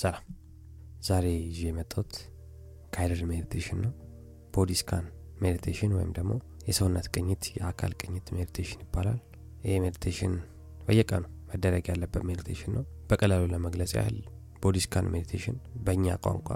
ሰላም። ዛሬ ይዤ የመጣሁት guided meditation ነው። body scan meditation ወይም ደግሞ የሰውነት ቅኝት የአካል ቅኝት meditation ይባላል። ይህ meditation በየቀኑ መደረግ ያለበት meditation ነው። በቀላሉ ለመግለጽ ያህል body scan meditation በእኛ ቋንቋ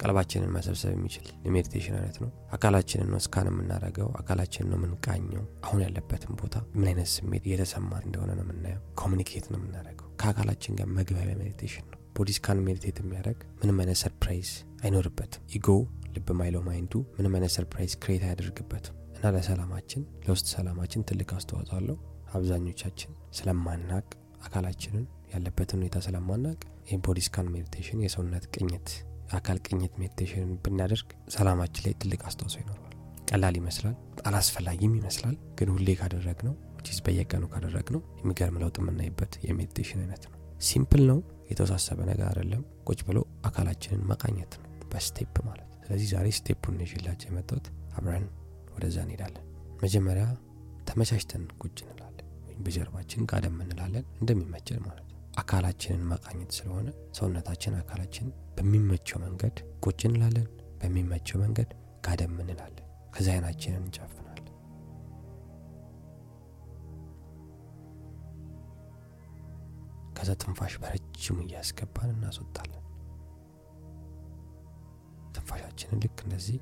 ቀልባችንን መሰብሰብ የሚችል የ meditation አይነት ነው። አካላችንን ነው scan የምናደርገው አካላችንን ነው የምንቃኘው። አሁን ያለበትን ቦታ ምን አይነት ስሜት እየተሰማ እንደሆነ ነው የምናየው። communicate ነው የምናደርገው። ከአካላችን ጋር መግባቢያ meditation ነው body scan meditate የሚያደርግ ምንም አይነት surprise አይኖርበትም። ego ልብ ማይለው mind ኡ ምንም አይነት surprise create አያደርግበትም። እና ለሰላማችን ለውስጥ ሰላማችን ትልቅ አስተዋጽኦ አለው። አብዛኞቻችን ስለማናቅ አካላችንን ያለበትን ሁኔታ ስለማናቅ ይህ body scan meditation የሰውነት ቅኝት የአካል ቅኝት meditation ብናደርግ ሰላማችን ላይ ትልቅ አስተዋጽኦ ይኖረዋል። ቀላል ይመስላል አላስፈላጊም ይመስላል። ግን ሁሌ ካደረግነው ቺዝ በየቀኑ ካደረግነው የሚገርም ለውጥ የምናይበት የ meditation አይነት ነው። simple ነው የተወሳሰበ ነገር አይደለም። ቁጭ ብሎ አካላችንን መቃኘት ነው በ step ማለት። ስለዚህ ዛሬ step ኡን ይዤላቸው የመጣሁት። አብረን ወደዛ እንሄዳለን። መጀመሪያ ተመቻችተን ቁጭ እንላለን በጀርባችን ጋደም እንላለን እንደሚመቸን ማለት ነው። አካላችንን መቃኘት ስለሆነ ሰውነታችን አካላችን በሚመቸው መንገድ ቁጭ እንላለን። በሚመቸው መንገድ ጋደም እንላለን። ከዚ አይናችንን እንጨፍናለን ከዛ ትንፋሽ በረጅሙ እያስገባን እናስወጣለን። ትንፋሻችንን ልክ እንደዚህ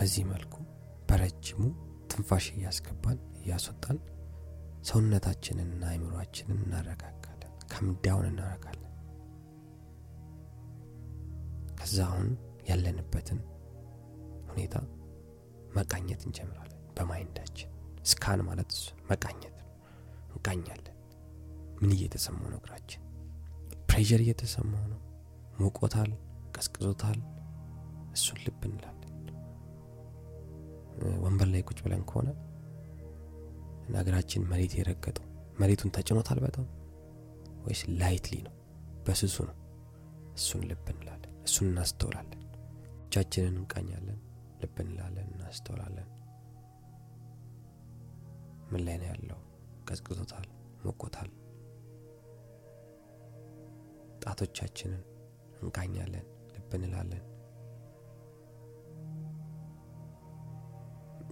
በዚህ መልኩ በረጅሙ ትንፋሽ እያስገባን እያስወጣን ሰውነታችንንና አይምሯችንን እናረጋጋለን ከምዳውን እናረጋለን። ከዛ አሁን ያለንበትን ሁኔታ መቃኘት እንጀምራለን በማይንዳችን። ስካን ማለት መቃኘት ነው። እንቃኛለን። ምን እየተሰማው ነው እግራችን? ፕሬዠር እየተሰማው ነው። ሞቆታል ቀዝቅዞታል። እሱን ልብ እንላለን ወንበር ላይ ቁጭ ብለን ከሆነ እና እግራችን መሬት የረገጠው መሬቱን ተጭኖታል በጣም ወይስ lightly ነው? በስሱ ነው? እሱን ልብ እንላለን እሱን እናስተውላለን እጃችንን እንቃኛለን ልብ እንላለን እናስተውላለን። ምን ላይ ነው ያለው? ቀዝቅዞታል ሞቆታል። ጣቶቻችንን እንቃኛለን ልብ እንላለን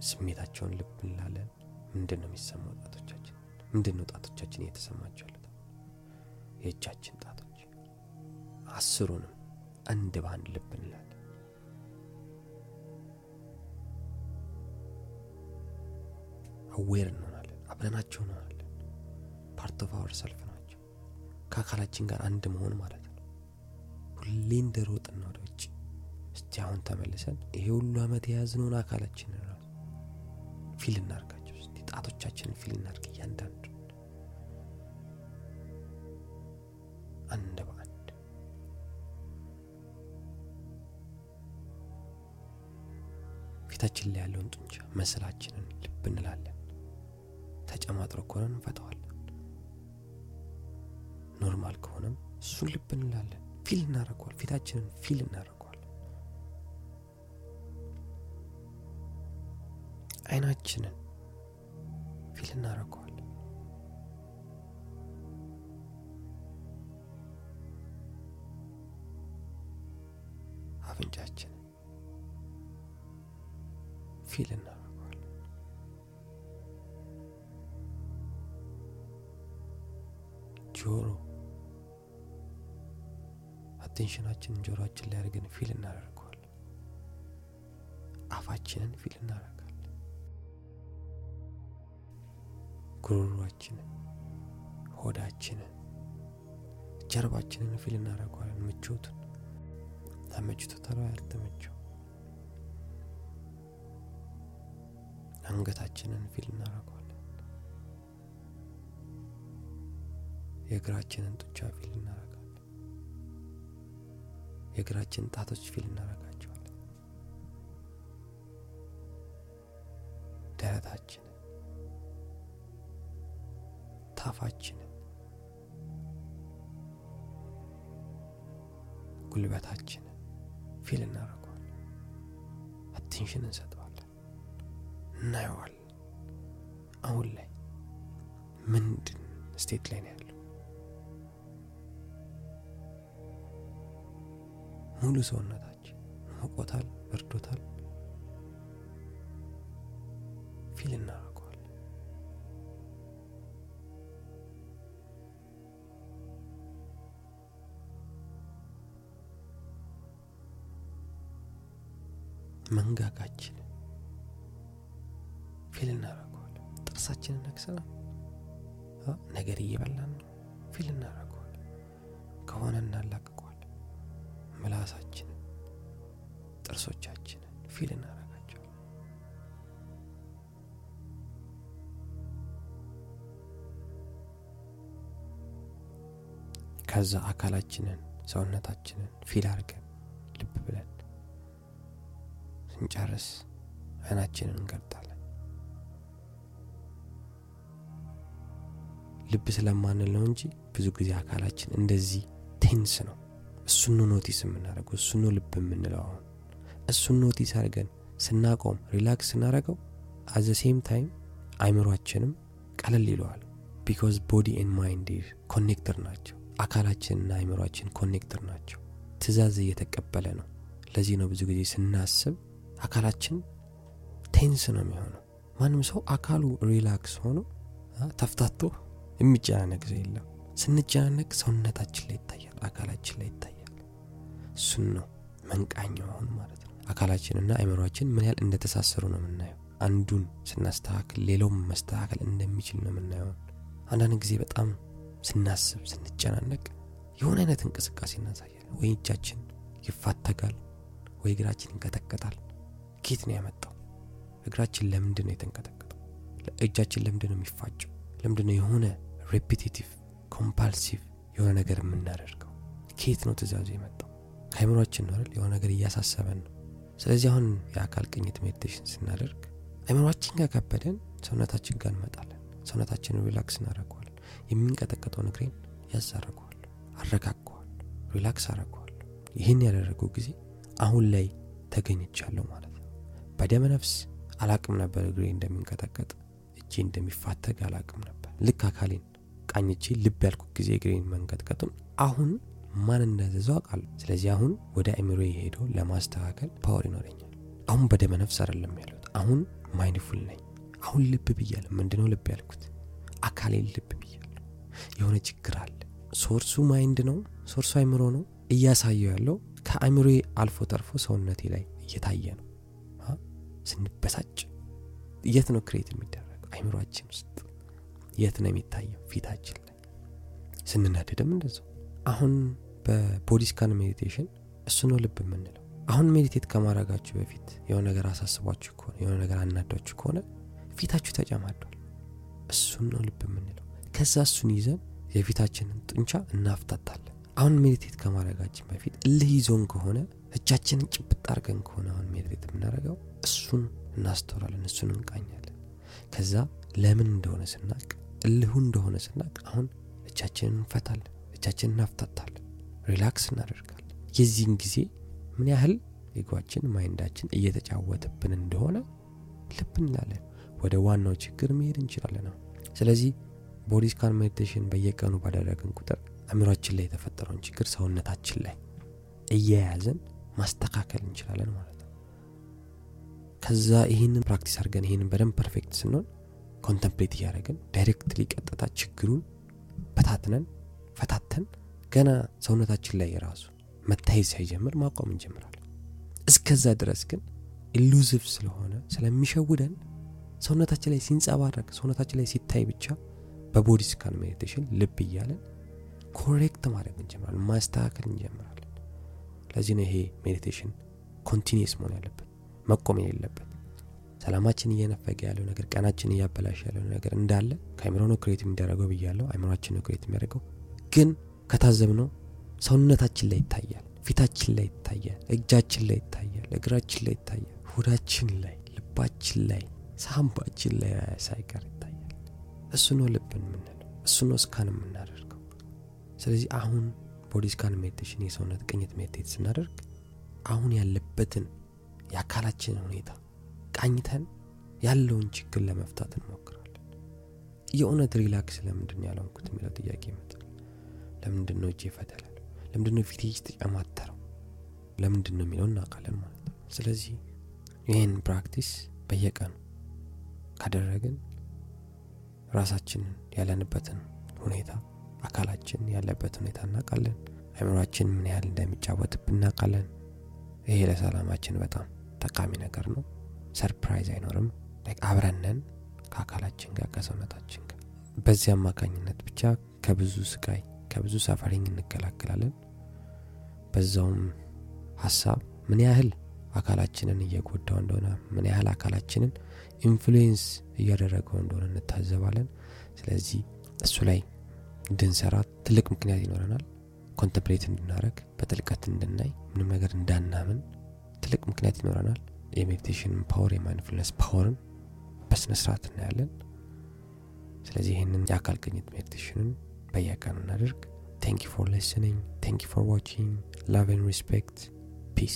ስሜታቸውን ልብ እንላለን ምንድን ነው የሚሰማው ጣቶቻችን? ምንድን ነው ጣቶቻችን እየተሰማቸው ያለት የእጃችን ጣቶች አስሩንም አንድ በአንድ ልብ እንላለን። aware እንሆናለን አብረናቸው እንሆናለን። part of our self ናቸው። ከአካላችን ጋር አንድ መሆን ማለት ነው። ሁሌ እንደ ሮጥና ወደ ውጭ። እስቲ አሁን ተመልሰን ይሄ ሁሉ አመት የያዝነውን አካላችን ራሱ feel እናርጋቸው። እስቲ ጣቶቻችንን feel እናርግ እያንዳንዱ። አንድ በአንድ። ፊታችን ላይ ያለውን ጡንቻ muscle ኣችንን ልብ እንላለን። ተጨማጥሮ ከሆነን እንፈተዋለን normal ከሆነም እሱን ልብ እንላለን። feel እናደረገዋል ፊታችንን feel እናደረገዋል አይናችንን feel እናደረገዋል አፍንጫችንን ፊል እናደረገዋል ጆሮ አቴንሽናችንን ጆሮአችን ላይ አድርገን ፊል እናደርገዋለን። አፋችንን ፊል እናደርጋለን ጉሮሯችንን ሆዳችንን ጀርባችንን ፊል እናደርገዋለን። ምቾቱን ተመችቶታል ያልተመቸው አንገታችንን ፊል እናደርገዋለን። የእግራችንን ጡቻ ፊል እናደርጋለን የእግራችን ጣቶች ፊል እናደርጋቸዋለን። ደረታችንን ታፋችንን ጉልበታችንን feel እናደርገዋለን። attention እንሰጠዋለን። እናየዋለን። አሁን ላይ ምንድን state ላይ ነው ያለው? ሙሉ ሰውነታችን ሞቆታል በርዶታል። ፊል እናደርገዋለን መንጋጋችንን ፊል እናደርገዋለን። ጥርሳችንን ነክሰናል። ነገር እየበላን ነው። ፊል እናደርገዋለን። ከሆነ እናላቅቀዋለን። ምላሳችንን ጥርሶቻችንን ፊል እናደርጋቸዋለን። ከዛ አካላችንን ሰውነታችንን ፊል አድርገን ስንጨርስ አይናችንን እንገልጣለን ልብ ስለማንል ነው እንጂ ብዙ ጊዜ አካላችን እንደዚህ tense ነው። እሱን ነው notice የምናደርገው እሱን ነው ልብ የምንለው አሁን። እሱን notice አድርገን ስናቆም relax ስናደርገው at the same time አይምሯችንም ቀለል ይለዋል። because body and mind connected ናቸው። አካላችንና አይምሯችን connected ናቸው። ትእዛዝ እየተቀበለ ነው። ለዚህ ነው ብዙ ጊዜ ስናስብ አካላችን tense ነው የሚሆነው። ማንም ሰው አካሉ relax ሆኖ ተፍታቶ የሚጨናነቅ ሰው የለም። ስንጨናነቅ ሰውነታችን ላይ ይታያል አካላችን ላይ ይታያል። እሱን ነው መንቃኛው አሁን ማለት ነው። አካላችንና አይምሯችን ምን ያህል እንደተሳሰሩ ነው የምናየው። አንዱን ስናስተካክል ሌላውም መስተካከል እንደሚችል ነው የምናየው። አንዳንድ ጊዜ በጣም ስናስብ ስንጨናነቅ የሆነ አይነት እንቅስቃሴ እናሳያለን። ወይ እጃችን ይፋተጋል ወይ እግራችን ይንቀጠቀጣል ኬት ነው ያመጣው? እግራችን ለምንድን ነው የተንቀጠቀጠው? እጃችን ለምንድን ነው የሚፋጨው? ለምንድን ነው የሆነ repetitive compulsive የሆነ ነገር የምናደርገው? ከየት ነው ትእዛዙ የመጣው? ከአይምሯችን ነው አይደል? የሆነ ነገር እያሳሰበን ነው። ስለዚህ አሁን የአካል ቅኝት meditation ስናደርግ አይምሯችን ጋር ከበደን ሰውነታችን ጋር እንመጣለን። ሰውነታችንን relax እናደረገዋለን የሚንቀጠቀጠውን እግሬን ያዝ አረገዋለሁ relax አረገዋለሁ ይህን ያደረገው ጊዜ አሁን ላይ ተገኝቻለሁ ማለት በደመ ነፍስ አላቅም ነበር እግሬ እንደሚንቀጠቀጥ እጄ እንደሚፋተግ አላቅም ነበር። ልክ አካሌን ቃኝቼ ልብ ያልኩት ጊዜ እግሬን መንቀጥቀጡን አሁን ማን እንዳዘዘው አውቃለሁ። ስለዚህ አሁን ወደ አእምሮ የሄደው ለማስተካከል power ይኖረኛል። አሁን በደመ ነፍስ አይደለም ያለሁት አሁን mindful ነኝ። አሁን ልብ ብያለሁ። ምንድነው ልብ ያልኩት? አካሌን ልብ ብያለሁ። የሆነ ችግር አለ። source ኡ mind ነው source ኡ አይምሮ ነው እያሳየው ያለው። ከአእምሮ አልፎ ተርፎ ሰውነቴ ላይ እየታየ ነው ስንበሳጭ የት ነው create የሚደረገው? አይምሯችን ውስጥ የት ነው የሚታየው? ፊታችን ላይ ስንናደድም እንደዛው። አሁን በ body scan meditation እሱ ነው ልብ የምንለው። አሁን meditate ከማድረጋችሁ በፊት የሆነ ነገር አሳስቧችሁ ከሆነ የሆነ ነገር አናዷችሁ ከሆነ ፊታችሁ ተጨማዷል። እሱን ነው ልብ የምንለው። ከዛ እሱን ይዘን የፊታችንን ጡንቻ እናፍታታለን። አሁን meditate ከማድረጋችን በፊት እልህ ይዞን ከሆነ እጃችንን ጭብጥ አድርገን ከሆነ አሁን meditate የምናደርገው እሱን እናስተውላለን እሱን እንቃኛለን። ከዛ ለምን እንደሆነ ስናቅ እልሁ እንደሆነ ስናቅ አሁን እጃችንን እንፈታለን እጃችንን እናፍታታለን relax እናደርጋለን። የዚህን ጊዜ ምን ያህል ego ኣችን mind ኣችን እየተጫወተብን እንደሆነ ልብ እንላለን። ወደ ዋናው ችግር መሄድ እንችላለን ስለዚህ body scan meditation በየቀኑ ባደረግን ቁጥር አእምሯችን ላይ የተፈጠረውን ችግር ሰውነታችን ላይ እየያዘን ማስተካከል እንችላለን ማለት ነው። ከዛ ይህንን practice አድርገን ይህንን በደንብ perfect ስንሆን contemplate እያደረግን directly ቀጥታ ችግሩን በታትነን ፈታተን ገና ሰውነታችን ላይ የራሱ መታየት ሳይጀምር ማቆም እንጀምራለን። እስከዛ ድረስ ግን illusive ስለሆነ ስለሚሸውደን ሰውነታችን ላይ ሲንጸባረቅ ሰውነታችን ላይ ሲታይ ብቻ በ body scan meditation ልብ እያለን correct ማድረግ እንጀምራለን ማስተካከል እንጀምራለን ለዚህ ነው ይሄ meditation continuous መሆን ያለበት መቆም የሌለበት። ሰላማችን እየነፈገ ያለው ነገር ቀናችን እያበላሽ ያለው ነገር እንዳለ ከአይምሮ ነው create የሚደረገው ብያለው አይምሮችን ነው create የሚያደርገው። ግን ከታዘብ ነው ሰውነታችን ላይ ይታያል ፊታችን ላይ ይታያል እጃችን ላይ ይታያል እግራችን ላይ ይታያል ሆዳችን ላይ ልባችን ላይ ሳምባችን ላይ ሳይቀር ይታያል። እሱ ነው ልብን የምንለው እሱ ነው scan የምናደርገው። ስለዚህ አሁን body scan meditation የሰውነት ቅኝት meditate ስናደርግ አሁን ያለበትን የአካላችንን ሁኔታ ቃኝተን ያለውን ችግር ለመፍታት እንሞክራለን። የእውነት relax ለምንድን ያልሆንኩት የሚለው ጥያቄ ይመጣል። ለምንድን ነው እጄ ፈተላል? ለምንድን ነው ፊቴ የተጨማተረው ለምንድን ነው የሚለው እናውቃለን ማለት ነው። ስለዚህ ይህን practice በየቀኑ ካደረግን ራሳችንን ያለንበትን ሁኔታ አካላችን ያለበት ሁኔታ እናውቃለን። አይምሯችን ምን ያህል እንደሚጫወትብን እናውቃለን። ይሄ ለሰላማችን በጣም ጠቃሚ ነገር ነው። surprise አይኖርም። አብረነን ከአካላችን ጋር ከሰውነታችን ጋር። በዚህ አማካኝነት ብቻ ከብዙ ስቃይ ከብዙ suffering እንገላገላለን በዛውም ሀሳብ ምን ያህል አካላችንን እየጎዳው እንደሆነ ምን ያህል አካላችንን influence እያደረገው እንደሆነ እንታዘባለን። ስለዚህ እሱ ላይ እንድንሰራ ትልቅ ምክንያት ይኖረናል። contemplate እንድናደረግ በጥልቀት እንድናይ ምንም ነገር እንዳናምን ትልቅ ምክንያት ይኖረናል። የ meditation power የ mindfulness power ን በስነስርዓት እናያለን። ስለዚህ ይህንን የአካል ቅኝት meditation ን በየቀኑ እናደርግ thank you for listening thank you for watching love and respect peace